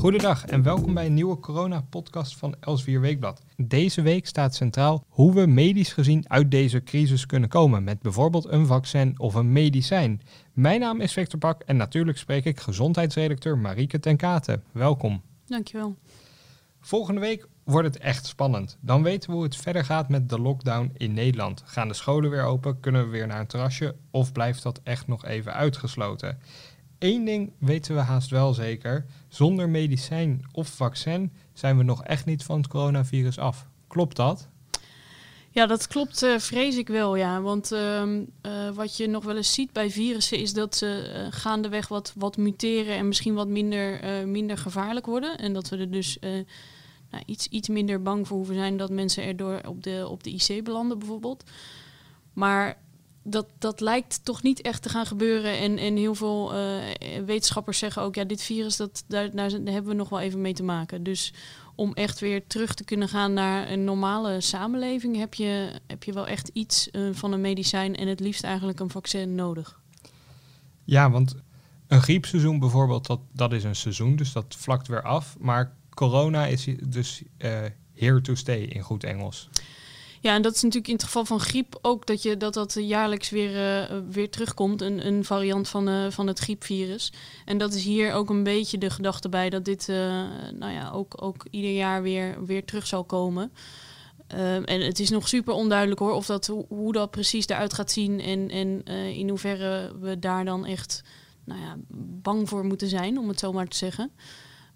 Goedendag en welkom bij een nieuwe corona-podcast van Elsvier Weekblad. Deze week staat centraal hoe we medisch gezien uit deze crisis kunnen komen met bijvoorbeeld een vaccin of een medicijn. Mijn naam is Victor Pak en natuurlijk spreek ik gezondheidsredacteur Marieke ten Katen. Welkom. Dankjewel. Volgende week wordt het echt spannend. Dan weten we hoe het verder gaat met de lockdown in Nederland. Gaan de scholen weer open? Kunnen we weer naar een terrasje? Of blijft dat echt nog even uitgesloten? Eén ding weten we haast wel zeker. Zonder medicijn of vaccin zijn we nog echt niet van het coronavirus af. Klopt dat? Ja, dat klopt, uh, vrees ik wel, ja. Want uh, uh, wat je nog wel eens ziet bij virussen is dat ze uh, gaandeweg wat, wat muteren en misschien wat minder, minder gevaarlijk worden. En dat we er dus nou, iets, iets minder bang voor hoeven zijn dat mensen erdoor op de, op de IC belanden bijvoorbeeld. Maar dat, dat lijkt toch niet echt te gaan gebeuren. En, en heel veel uh, wetenschappers zeggen ook, ja, dit virus, dat, daar, daar hebben we nog wel even mee te maken. Dus om echt weer terug te kunnen gaan naar een normale samenleving, heb je, heb je wel echt iets uh, van een medicijn en het liefst eigenlijk een vaccin nodig. Ja, want een griepseizoen bijvoorbeeld, dat, dat is een seizoen, dus dat vlakt weer af. Maar corona is dus uh, here to stay in goed Engels. Ja, en dat is natuurlijk in het geval van griep ook dat je, dat, dat jaarlijks weer, uh, weer terugkomt. Een, een variant van, van het griepvirus. En dat is hier ook een beetje de gedachte bij dat dit nou ja, ook, ook ieder jaar weer, weer terug zal komen. Ehm, en het is nog super onduidelijk hoor, of dat, hoe dat precies eruit gaat zien. En, en in hoeverre we daar dan echt nou ja, bang voor moeten zijn, om het zo maar te zeggen.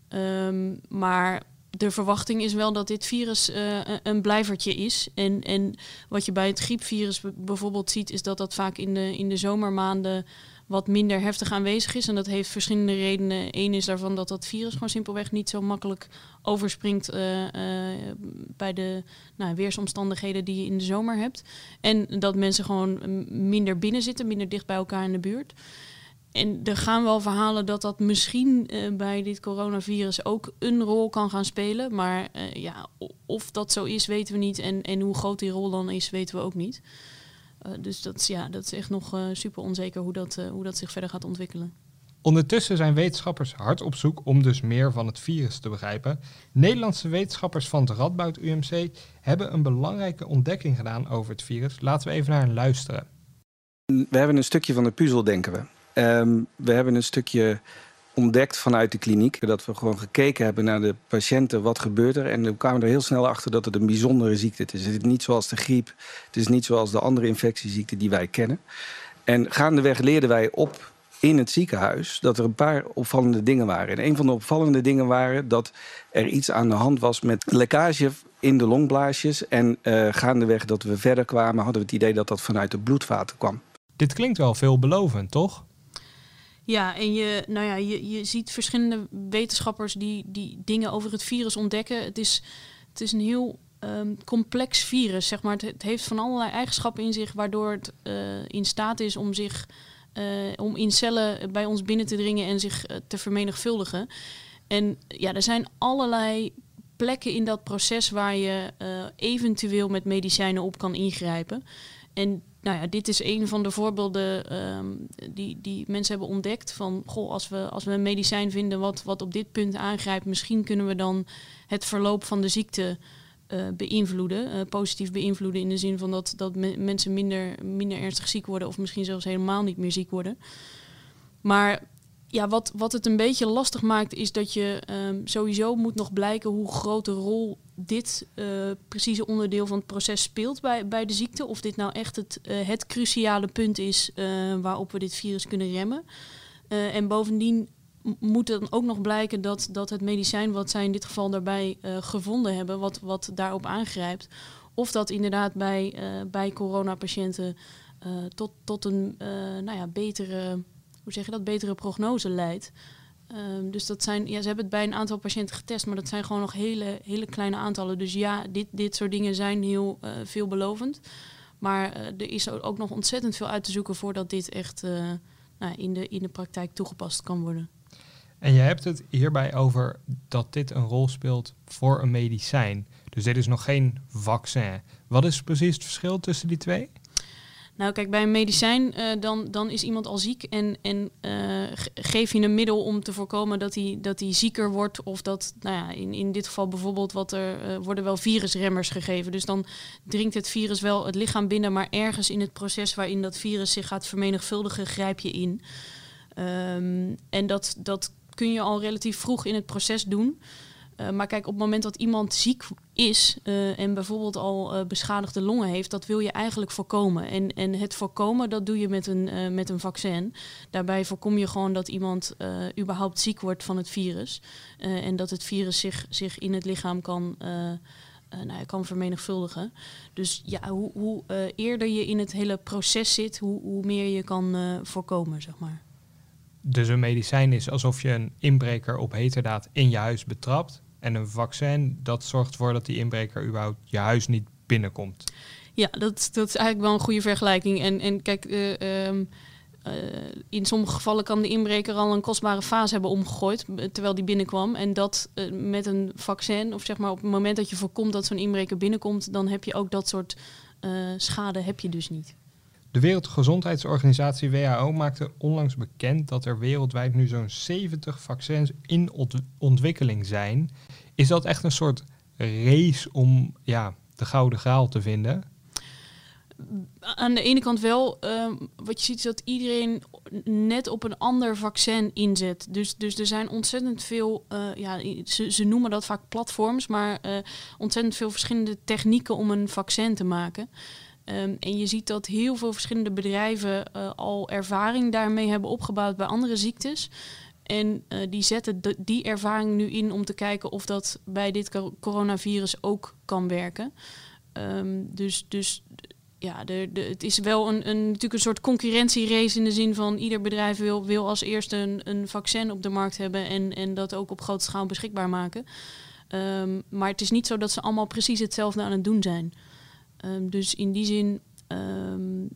Um, maar de verwachting is wel dat dit virus uh, een blijvertje is. En, en wat je bij het griepvirus bijvoorbeeld ziet, is dat dat vaak in de, in de zomermaanden wat minder heftig aanwezig is. En dat heeft verschillende redenen. Eén is daarvan dat dat virus gewoon simpelweg niet zo makkelijk overspringt uh, uh, bij de nou, weersomstandigheden die je in de zomer hebt. En dat mensen gewoon minder binnen zitten, minder dicht bij elkaar in de buurt. En er gaan wel verhalen dat dat misschien uh, bij dit coronavirus ook een rol kan gaan spelen. Maar uh, ja, of dat zo is, weten we niet. En, en hoe groot die rol dan is, weten we ook niet. Uh, dus dat, ja, dat is echt nog super onzeker hoe dat, hoe dat zich verder gaat ontwikkelen. Ondertussen zijn wetenschappers hard op zoek om dus meer van het virus te begrijpen. Nederlandse wetenschappers van het Radboud UMC hebben een belangrijke ontdekking gedaan over het virus. Laten we even naar hen luisteren. We hebben een stukje van de puzzel, denken we. Um, we hebben een stukje ontdekt vanuit de kliniek. Dat we gewoon gekeken hebben naar de patiënten, wat gebeurt er. En we kwamen er heel snel achter dat het een bijzondere ziekte is. Het is niet zoals de griep, het is niet zoals de andere infectieziekten die wij kennen. En gaandeweg leerden wij op in het ziekenhuis dat er een paar opvallende dingen waren. En een van de opvallende dingen waren dat er iets aan de hand was met lekkage in de longblaasjes. En uh, gaandeweg dat we verder kwamen, hadden we het idee dat dat vanuit de bloedvaten kwam. Dit klinkt wel veelbelovend, toch? Ja, en je, nou ja, je, je ziet verschillende wetenschappers die, die dingen over het virus ontdekken. Het is, het is een heel um, complex virus, zeg maar. Het, het, heeft van allerlei eigenschappen in zich, waardoor het uh, in staat is om zich uh, om in cellen bij ons binnen te dringen en zich uh, te vermenigvuldigen. En ja, er zijn allerlei plekken in dat proces waar je eventueel met medicijnen op kan ingrijpen. En nou ja, dit is een van de voorbeelden um, die, die mensen hebben ontdekt. Van goh, als we, als we een medicijn vinden wat, wat op dit punt aangrijpt, misschien kunnen we dan het verloop van de ziekte uh, beïnvloeden. Uh, positief beïnvloeden in de zin van dat, dat me mensen minder, minder ernstig ziek worden of misschien zelfs helemaal niet meer ziek worden. Maar ja, wat, wat het een beetje lastig maakt, is dat je um, sowieso moet nog blijken hoe grote rol dit uh, precieze onderdeel van het proces speelt bij, bij de ziekte. Of dit nou echt het, uh, het cruciale punt is uh, waarop we dit virus kunnen remmen. en bovendien moet dan ook nog blijken dat, dat het medicijn wat zij in dit geval daarbij gevonden hebben, wat, wat daarop aangrijpt, of dat inderdaad bij, bij coronapatiënten tot, tot een nou ja, betere hoe zeg je dat, betere prognose leidt. Um, dus dat zijn, ja, ze hebben het bij een aantal patiënten getest, maar dat zijn gewoon nog hele, hele kleine aantallen. Dus ja, dit, dit soort dingen zijn heel uh, veelbelovend. Maar uh, er is ook nog ontzettend veel uit te zoeken voordat dit echt uh, nou, in, de, in de praktijk toegepast kan worden. En je hebt het hierbij over dat dit een rol speelt voor een medicijn. Dus dit is nog geen vaccin. Wat is precies het verschil tussen die twee? Nou, kijk, bij een medicijn uh, dan, dan is iemand al ziek en, en uh, geef je een middel om te voorkomen dat hij, dat hij zieker wordt. Of dat, nou ja, in, in dit geval bijvoorbeeld, wat er uh, worden wel virusremmers gegeven. Dus dan dringt het virus wel het lichaam binnen, maar ergens in het proces waarin dat virus zich gaat vermenigvuldigen, grijp je in. Um, en dat, dat kun je al relatief vroeg in het proces doen. Uh, maar kijk, op het moment dat iemand ziek is uh, en bijvoorbeeld al uh, beschadigde longen heeft, dat wil je eigenlijk voorkomen. En, en het voorkomen, dat doe je met een, met een vaccin. Daarbij voorkom je gewoon dat iemand überhaupt ziek wordt van het virus. en dat het virus zich, zich in het lichaam kan, nou, kan vermenigvuldigen. Dus ja, hoe, hoe eerder je in het hele proces zit, hoe, hoe meer je kan voorkomen, zeg maar. Dus een medicijn is alsof je een inbreker op heterdaad in je huis betrapt. En een vaccin, dat zorgt ervoor dat die inbreker überhaupt je huis niet binnenkomt. Ja, dat, dat is eigenlijk wel een goede vergelijking. En, en kijk, uh, um, uh, in sommige gevallen kan de inbreker al een kostbare fase hebben omgegooid terwijl die binnenkwam. En dat met een vaccin, of zeg maar op het moment dat je voorkomt dat zo'n inbreker binnenkomt, dan heb je ook dat soort schade heb je dus niet. De Wereldgezondheidsorganisatie WHO maakte onlangs bekend dat er wereldwijd nu zo'n 70 vaccins in ontwikkeling zijn. Is dat echt een soort race om ja, de gouden graal te vinden? Aan de ene kant wel. Uh, wat je ziet is dat iedereen net op een ander vaccin inzet. Dus, dus er zijn ontzettend veel, uh, ja, ze, ze noemen dat vaak platforms, maar uh, ontzettend veel verschillende technieken om een vaccin te maken. Um, en je ziet dat heel veel verschillende bedrijven uh, al ervaring daarmee hebben opgebouwd bij andere ziektes. En uh, die zetten die ervaring nu in om te kijken of dat bij dit coronavirus ook kan werken. Um, dus, dus ja, de, de, het is wel een, een, natuurlijk een soort concurrentierace in de zin van ieder bedrijf wil, wil als eerste een, een vaccin op de markt hebben en, en dat ook op grote schaal beschikbaar maken. Um, maar het is niet zo dat ze allemaal precies hetzelfde aan het doen zijn. Um, dus in die zin um,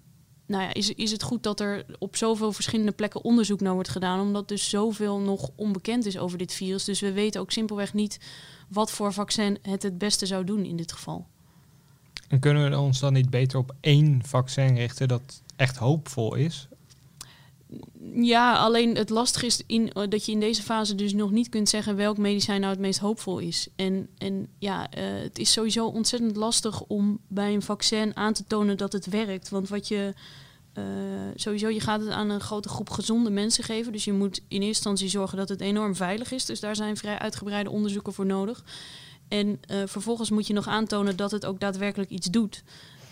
nou ja, is, is het goed dat er op zoveel verschillende plekken onderzoek naar wordt gedaan, omdat dus zoveel nog onbekend is over dit virus. Dus we weten ook simpelweg niet wat voor vaccin het het beste zou doen in dit geval. En kunnen we ons dan niet beter op één vaccin richten dat echt hoopvol is? Ja, alleen het lastige is in, uh, dat je in deze fase dus nog niet kunt zeggen welk medicijn nou het meest hoopvol is. En, en ja, uh, het is sowieso ontzettend lastig om bij een vaccin aan te tonen dat het werkt. Want wat je uh, sowieso, je gaat het aan een grote groep gezonde mensen geven. Dus je moet in eerste instantie zorgen dat het enorm veilig is. Dus daar zijn vrij uitgebreide onderzoeken voor nodig. En vervolgens moet je nog aantonen dat het ook daadwerkelijk iets doet.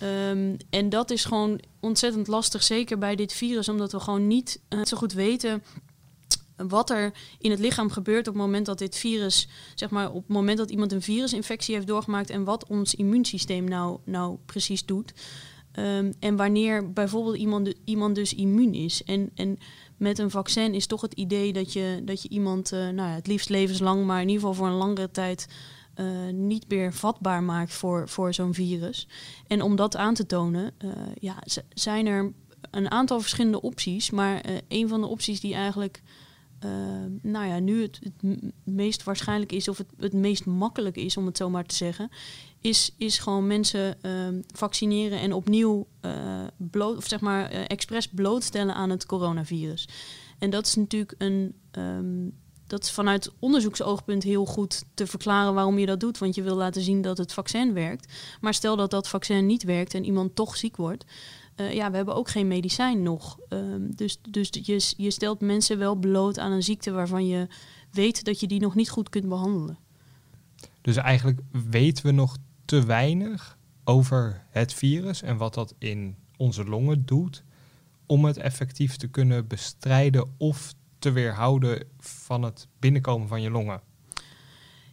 Um, en dat is gewoon ontzettend lastig, zeker bij dit virus, omdat we gewoon niet uh, zo goed weten wat er in het lichaam gebeurt op het moment dat dit virus, zeg maar, op het moment dat iemand een virusinfectie heeft doorgemaakt en wat ons immuunsysteem nou, nou precies doet. Um, en wanneer bijvoorbeeld iemand, iemand dus immuun is. En, en met een vaccin is toch het idee dat je, dat je iemand, uh, nou ja, het liefst levenslang, maar in ieder geval voor een langere tijd uh, niet meer vatbaar maakt voor, voor zo'n virus. En om dat aan te tonen, uh, ja, zijn er een aantal verschillende opties. Maar uh, een van de opties die eigenlijk nou ja, nu het, het, meest waarschijnlijk is, of het, het meest makkelijk is, om het zo maar te zeggen, is, is gewoon mensen vaccineren en opnieuw bloot, of zeg maar, expres blootstellen aan het coronavirus. En dat is natuurlijk een. Um, dat is vanuit onderzoeksoogpunt heel goed te verklaren waarom je dat doet. Want je wil laten zien dat het vaccin werkt. Maar stel dat dat vaccin niet werkt en iemand toch ziek wordt. Uh, ja, we hebben ook geen medicijn nog. Um, dus dus je, je stelt mensen wel bloot aan een ziekte waarvan je weet dat je die nog niet goed kunt behandelen. Dus eigenlijk weten we nog te weinig over het virus en wat dat in onze longen doet om het effectief te kunnen bestrijden of te weerhouden van het binnenkomen van je longen.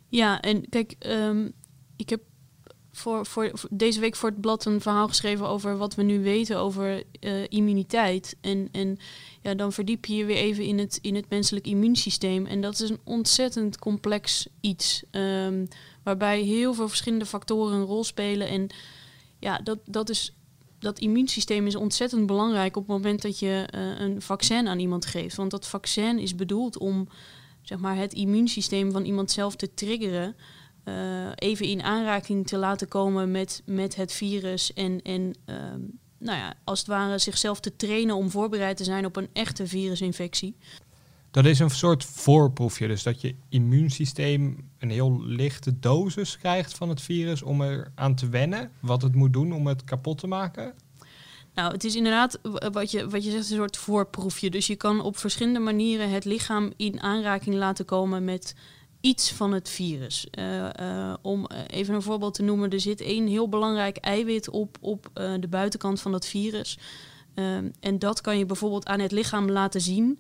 Ja, en kijk, um, ik heb voor, voor, deze week voor het blad een verhaal geschreven over wat we nu weten over uh, immuniteit. En, en ja, dan verdiep je je weer even in het, in het menselijk immuunsysteem. En dat is een ontzettend complex iets. Um, waarbij heel veel verschillende factoren een rol spelen. En ja, dat, dat is dat immuunsysteem is ontzettend belangrijk op het moment dat je uh, een vaccin aan iemand geeft. Want dat vaccin is bedoeld om zeg maar, het immuunsysteem van iemand zelf te triggeren. Uh, even in aanraking te laten komen met, met het virus. En, en uh, nou ja, als het ware zichzelf te trainen om voorbereid te zijn op een echte virusinfectie. Dat is een soort voorproefje, dus dat je immuunsysteem een heel lichte dosis krijgt van het virus om er aan te wennen, wat het moet doen om het kapot te maken. Nou, het is inderdaad wat je, wat je zegt, een soort voorproefje. Dus je kan op verschillende manieren het lichaam in aanraking laten komen met iets van het virus. Uh, uh, om even een voorbeeld te noemen, er zit één heel belangrijk eiwit op, op uh, de buitenkant van dat virus. Ehm, en dat kan je bijvoorbeeld aan het lichaam laten zien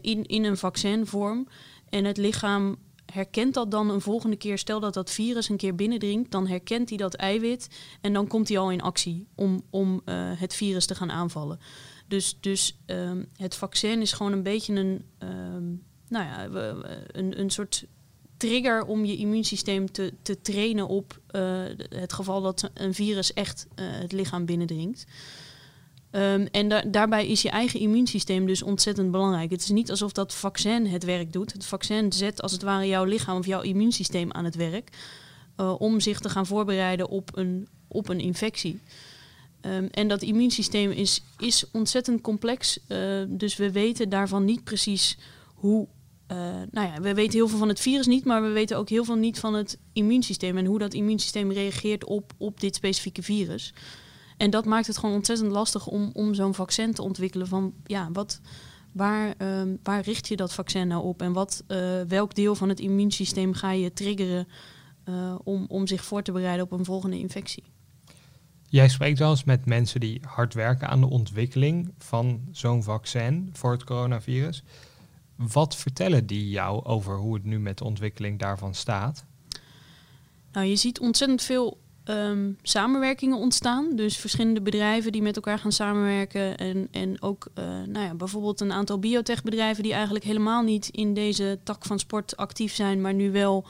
in, in een vaccinvorm. En het lichaam herkent dat dan een volgende keer. Stel dat dat virus een keer binnendringt, dan herkent hij dat eiwit en dan komt hij al in actie om, om het virus te gaan aanvallen. Dus, dus um, het vaccin is gewoon een beetje een, um, nou ja, een, een soort trigger om je immuunsysteem te, te trainen op uh, het geval dat een virus echt het lichaam binnendringt. Um, en da daarbij is je eigen immuunsysteem dus ontzettend belangrijk. Het is niet alsof dat vaccin het werk doet. Het vaccin zet als het ware jouw lichaam of jouw immuunsysteem aan het werk uh, om zich te gaan voorbereiden op een, op een infectie. Um, en dat immuunsysteem is, is ontzettend complex. dus we weten daarvan niet precies hoe uh, nou ja, we weten heel veel van het virus niet, maar we weten ook heel veel niet van het immuunsysteem en hoe dat immuunsysteem reageert op, op dit specifieke virus. En dat maakt het gewoon ontzettend lastig om, om zo'n vaccin te ontwikkelen van ja, wat, waar, uh, waar richt je dat vaccin nou op en wat, uh, welk deel van het immuunsysteem ga je triggeren uh, om, om zich voor te bereiden op een volgende infectie. Jij spreekt wel eens met mensen die hard werken aan de ontwikkeling van zo'n vaccin voor het coronavirus. Wat vertellen die jou over hoe het nu met de ontwikkeling daarvan staat? Nou, je ziet ontzettend veel um, samenwerkingen ontstaan. Dus verschillende bedrijven die met elkaar gaan samenwerken. En, en ook uh, nou ja, bijvoorbeeld een aantal biotechbedrijven die eigenlijk helemaal niet in deze tak van sport actief zijn, maar nu wel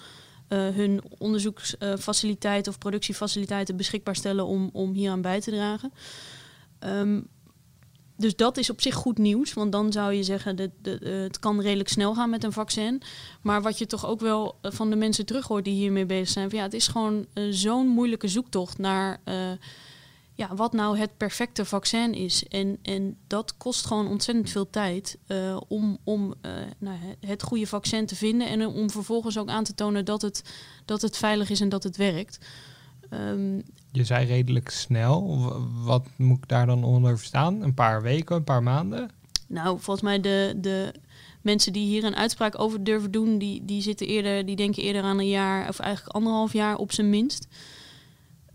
uh, hun onderzoeksfaciliteiten of productiefaciliteiten beschikbaar stellen om, om hier aan bij te dragen. Um, dus dat is op zich goed nieuws, want dan zou je zeggen dat het kan redelijk snel gaan met een vaccin. Maar wat je toch ook wel eh, van de mensen terug hoort die hiermee bezig zijn, van, ja, het is gewoon uh, zo'n moeilijke zoektocht naar ja, wat nou het perfecte vaccin is. En, en dat kost gewoon ontzettend veel tijd om, om nou, het goede vaccin te vinden en om vervolgens ook aan te tonen dat het, dat het veilig is en dat het werkt. Um, je zei redelijk snel. Wat moet ik daar dan onder verstaan? Een paar weken, een paar maanden? Nou, volgens mij de, de mensen die hier een uitspraak over durven doen, die, die zitten eerder, die denken eerder aan een jaar of eigenlijk anderhalf jaar op zijn minst.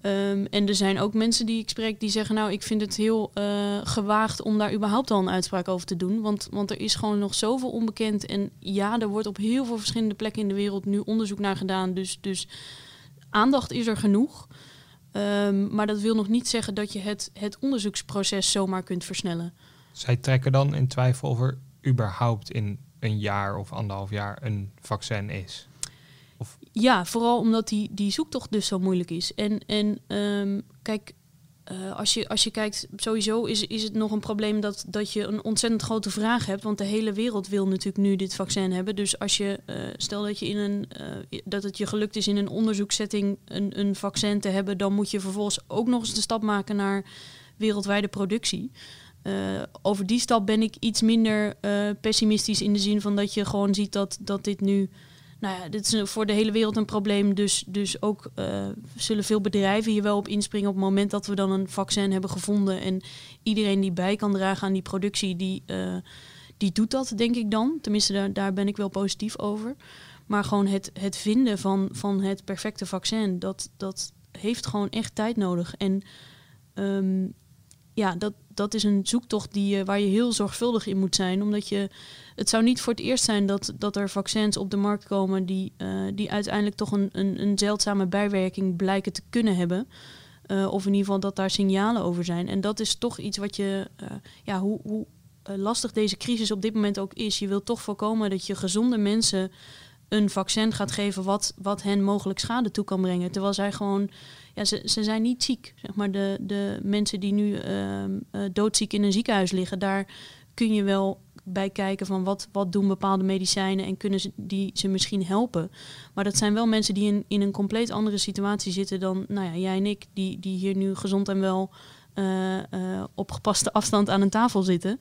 Um, en er zijn ook mensen die ik spreek die zeggen, nou, ik vind het heel uh, gewaagd om daar überhaupt al een uitspraak over te doen. Want, want er is gewoon nog zoveel onbekend. En ja, er wordt op heel veel verschillende plekken in de wereld nu onderzoek naar gedaan. Dus, dus aandacht is er genoeg. Um, maar dat wil nog niet zeggen dat je het, het onderzoeksproces zomaar kunt versnellen. Zij trekken dan in twijfel of er überhaupt in een jaar of anderhalf jaar een vaccin is. Of... Ja, vooral omdat die, die zoektocht dus zo moeilijk is. En, en um, kijk, uh, als, je, als je kijkt, sowieso is, is het nog een probleem dat, dat je een ontzettend grote vraag hebt. Want de hele wereld wil natuurlijk nu dit vaccin hebben. Dus als je, uh, stel dat, je in een, uh, dat het je gelukt is in een onderzoekssetting een, een vaccin te hebben, dan moet je vervolgens ook nog eens de stap maken naar wereldwijde productie. over die stap ben ik iets minder pessimistisch in de zin van dat je gewoon ziet dat, dat dit nu nou ja, dit is voor de hele wereld een probleem. Dus, dus ook uh, zullen veel bedrijven hier wel op inspringen op het moment dat we dan een vaccin hebben gevonden. En iedereen die bij kan dragen aan die productie, die, uh, die doet dat, denk ik dan. Tenminste, daar, daar ben ik wel positief over. Maar gewoon het, het vinden van, van het perfecte vaccin, dat, dat heeft gewoon echt tijd nodig. En um, ja, dat, dat is een zoektocht die, waar je heel zorgvuldig in moet zijn. Omdat je, het zou niet voor het eerst zijn dat, dat er vaccins op de markt komen die, uh, die uiteindelijk toch een, een, een, zeldzame bijwerking blijken te kunnen hebben. Uh, of in ieder geval dat daar signalen over zijn. En dat is toch iets wat je, uh, ja, hoe, hoe lastig deze crisis op dit moment ook is. Je wilt toch voorkomen dat je gezonde mensen een vaccin gaat geven wat, wat hen mogelijk schade toe kan brengen. Terwijl zij gewoon ja, ze, ze zijn niet ziek. Zeg maar de, de mensen die nu uh, uh, doodziek in een ziekenhuis liggen, daar kun je wel bij kijken van wat, wat doen bepaalde medicijnen en kunnen ze die ze misschien helpen. Maar dat zijn wel mensen die in, in een compleet andere situatie zitten dan nou ja, jij en ik, die, die hier nu gezond en wel op gepaste afstand aan een tafel zitten.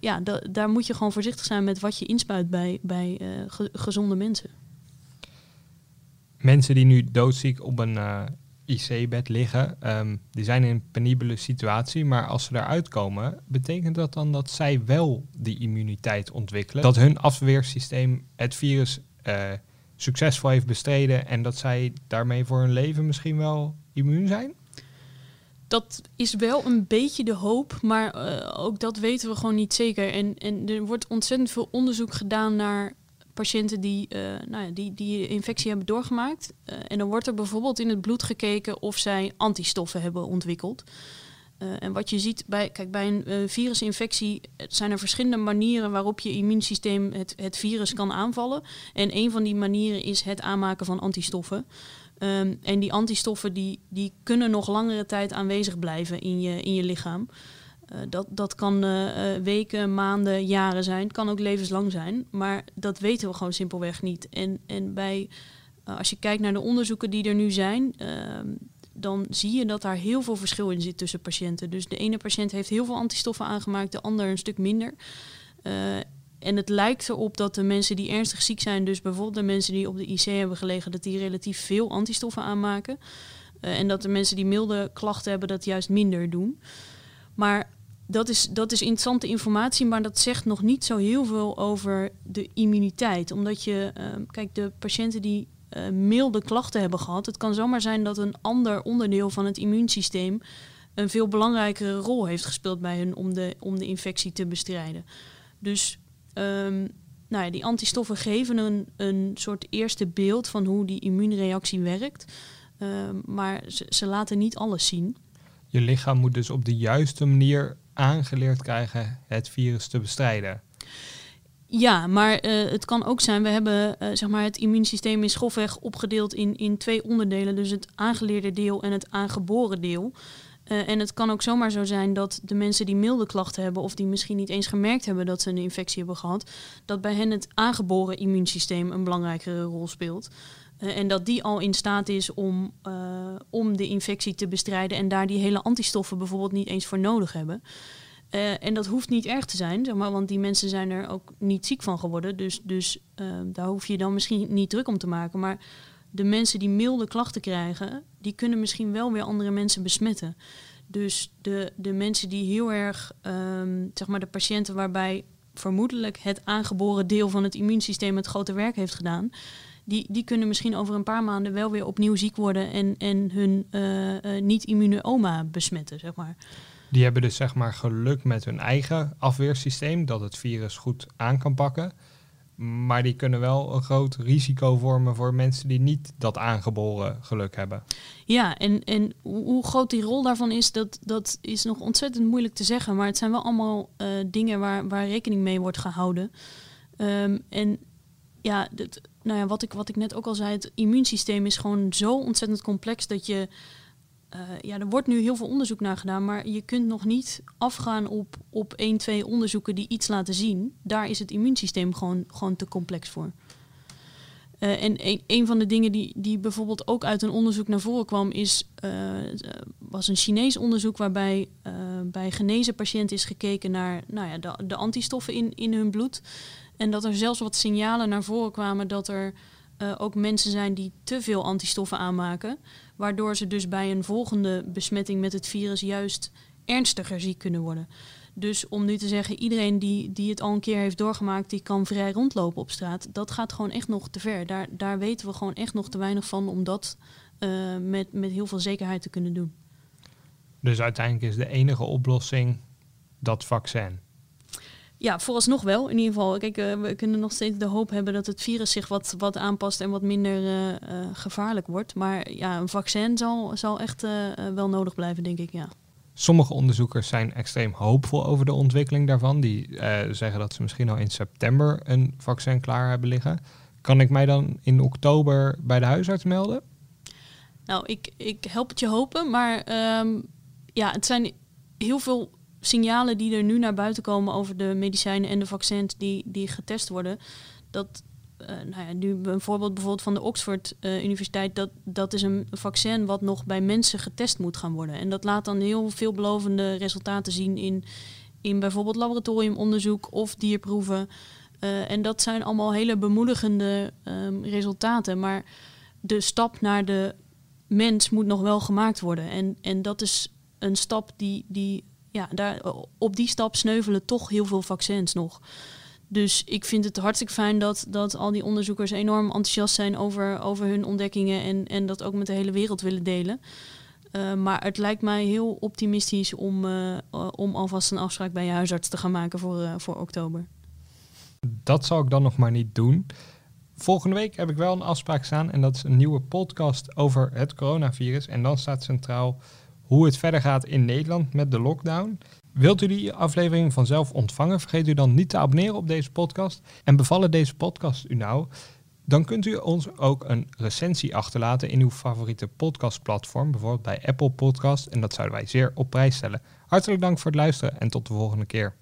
ja, daar moet je gewoon voorzichtig zijn met wat je inspuit bij, bij gezonde mensen. Mensen die nu doodziek op een IC-bed liggen, ehm, die zijn in een penibele situatie, maar als ze eruit komen, betekent dat dan dat zij wel die immuniteit ontwikkelen? Dat hun afweersysteem het virus uh, succesvol heeft bestreden en dat zij daarmee voor hun leven misschien wel immuun zijn? Dat is wel een beetje de hoop, maar uh, ook dat weten we gewoon niet zeker. En, en er wordt ontzettend veel onderzoek gedaan naar patiënten die, uh, nou ja, die, die infectie hebben doorgemaakt. Uh, en dan wordt er bijvoorbeeld in het bloed gekeken of zij antistoffen hebben ontwikkeld. Uh, en wat je ziet bij, kijk, bij een virusinfectie zijn er verschillende manieren waarop je immuunsysteem het, het virus kan aanvallen. En een van die manieren is het aanmaken van antistoffen. Um, en die antistoffen die, die kunnen nog langere tijd aanwezig blijven in je, in je lichaam. Uh, dat, dat kan uh, weken, maanden, jaren zijn. Het kan ook levenslang zijn. Maar dat weten we gewoon simpelweg niet. En, en bij, als je kijkt naar de onderzoeken die er nu zijn, ehm, dan zie je dat daar heel veel verschil in zit tussen patiënten. Dus de ene patiënt heeft heel veel antistoffen aangemaakt, de ander een stuk minder. en het lijkt erop dat de mensen die ernstig ziek zijn, dus bijvoorbeeld de mensen die op de IC hebben gelegen, dat die relatief veel antistoffen aanmaken. en dat de mensen die milde klachten hebben, dat juist minder doen. Maar dat is, dat is interessante informatie, maar dat zegt nog niet zo heel veel over de immuniteit. Omdat je, uh, kijk, de patiënten die uh, milde klachten hebben gehad, het kan zomaar zijn dat een ander onderdeel van het immuunsysteem een veel belangrijkere rol heeft gespeeld bij hun om de, om de infectie te bestrijden. Dus um, nou ja, die antistoffen geven een, een soort eerste beeld van hoe die immuunreactie werkt. Uh, maar ze laten niet alles zien. Je lichaam moet dus op de juiste manier aangeleerd krijgen het virus te bestrijden. Ja, maar uh, het kan ook zijn, we hebben uh, zeg maar het immuunsysteem is grofweg opgedeeld in, in twee onderdelen. Dus het aangeleerde deel en het aangeboren deel. Uh, en het kan ook zomaar zo zijn dat de mensen die milde klachten hebben, of die misschien niet eens gemerkt hebben dat ze een infectie hebben gehad, dat bij hen het aangeboren immuunsysteem een belangrijkere rol speelt. Uh, en dat die al in staat is om, uh, om de infectie te bestrijden en daar die hele antistoffen bijvoorbeeld niet eens voor nodig hebben. Uh, en dat hoeft niet erg te zijn, zeg maar, want die mensen zijn er ook niet ziek van geworden. Dus, dus daar hoef je dan misschien niet druk om te maken. Maar de mensen die milde klachten krijgen, die kunnen misschien wel weer andere mensen besmetten. Dus de, de mensen die heel erg, um, zeg maar de patiënten waarbij vermoedelijk het aangeboren deel van het immuunsysteem het grote werk heeft gedaan, die, die kunnen misschien over een paar maanden wel weer opnieuw ziek worden en, en hun uh, uh, niet-immune oma besmetten, zeg maar. Die hebben dus zeg maar geluk met hun eigen afweersysteem, dat het virus goed aan kan pakken. Maar die kunnen wel een groot risico vormen voor mensen die niet dat aangeboren geluk hebben. Ja, en, en hoe groot die rol daarvan is, dat, dat is nog ontzettend moeilijk te zeggen. Maar het zijn wel allemaal uh, dingen waar, waar rekening mee wordt gehouden. Um, en ja, dit, nou ja, wat ik, wat ik net ook al zei, het immuunsysteem is gewoon zo ontzettend complex dat je. Uh, ja, er wordt nu heel veel onderzoek naar gedaan, maar je kunt nog niet afgaan op, op één, twee onderzoeken die iets laten zien. Daar is het immuunsysteem gewoon, gewoon te complex voor. Uh, en een, een van de dingen die, die bijvoorbeeld ook uit een onderzoek naar voren kwam, is, uh, was een Chinees onderzoek waarbij bij genezen patiënten is gekeken naar nou ja, de, de antistoffen in, in hun bloed. En dat er zelfs wat signalen naar voren kwamen dat er uh, ook mensen zijn die te veel antistoffen aanmaken. Waardoor ze dus bij een volgende besmetting met het virus juist ernstiger ziek kunnen worden. Dus om nu te zeggen, iedereen die, die het al een keer heeft doorgemaakt, die kan vrij rondlopen op straat. Dat gaat gewoon echt nog te ver. Daar, daar weten we gewoon echt nog te weinig van om dat uh, met, met heel veel zekerheid te kunnen doen. Dus uiteindelijk is de enige oplossing dat vaccin. Ja, vooralsnog wel. In ieder geval, kijk, uh, we kunnen nog steeds de hoop hebben dat het virus zich wat, wat aanpast en wat minder uh, uh, gevaarlijk wordt. Maar ja, een vaccin zal, zal echt wel nodig blijven, denk ik, ja. Sommige onderzoekers zijn extreem hoopvol over de ontwikkeling daarvan. Die zeggen dat ze misschien al in september een vaccin klaar hebben liggen. Kan ik mij dan in oktober bij de huisarts melden? Nou, ik, ik help het je hopen, maar um, ja, het zijn heel veel signalen die er nu naar buiten komen over de medicijnen en de vaccins die, die getest worden, dat nou ja, nu een voorbeeld bijvoorbeeld van de Oxford Universiteit. Dat, dat is een vaccin wat nog bij mensen getest moet gaan worden. En dat laat dan heel veelbelovende resultaten zien in, in bijvoorbeeld laboratoriumonderzoek of dierproeven. en dat zijn allemaal hele bemoedigende um, resultaten. Maar de stap naar de mens moet nog wel gemaakt worden. En, en dat is een stap die, die ja, daar, op die stap sneuvelen toch heel veel vaccins nog. Dus ik vind het hartstikke fijn dat, dat al die onderzoekers enorm enthousiast zijn over, over hun ontdekkingen en, en dat ook met de hele wereld willen delen. Uh, maar het lijkt mij heel optimistisch om, uh, om alvast een afspraak bij je huisarts te gaan maken voor, uh, voor oktober. Dat zal ik dan nog maar niet doen. Volgende week heb ik wel een afspraak staan en dat is een nieuwe podcast over het coronavirus. En dan staat centraal hoe het verder gaat in Nederland met de lockdown. Wilt u die aflevering vanzelf ontvangen? Vergeet u dan niet te abonneren op deze podcast. En bevallen deze podcast u nou? Dan kunt u ons ook een recensie achterlaten in uw favoriete podcastplatform, bijvoorbeeld bij Apple Podcast. En dat zouden wij zeer op prijs stellen. Hartelijk dank voor het luisteren en tot de volgende keer.